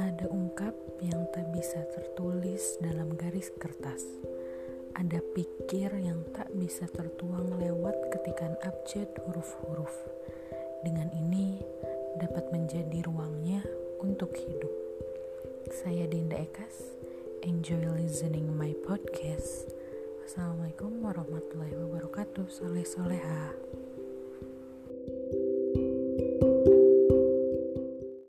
Ada ungkap yang tak bisa tertulis dalam garis kertas. Ada pikir yang tak bisa tertuang lewat ketikan abjad huruf-huruf. Dengan ini dapat menjadi ruangnya untuk hidup. Saya Dinda Ekas. Enjoy listening my podcast. Assalamualaikum warahmatullahi wabarakatuh. Soleh soleha.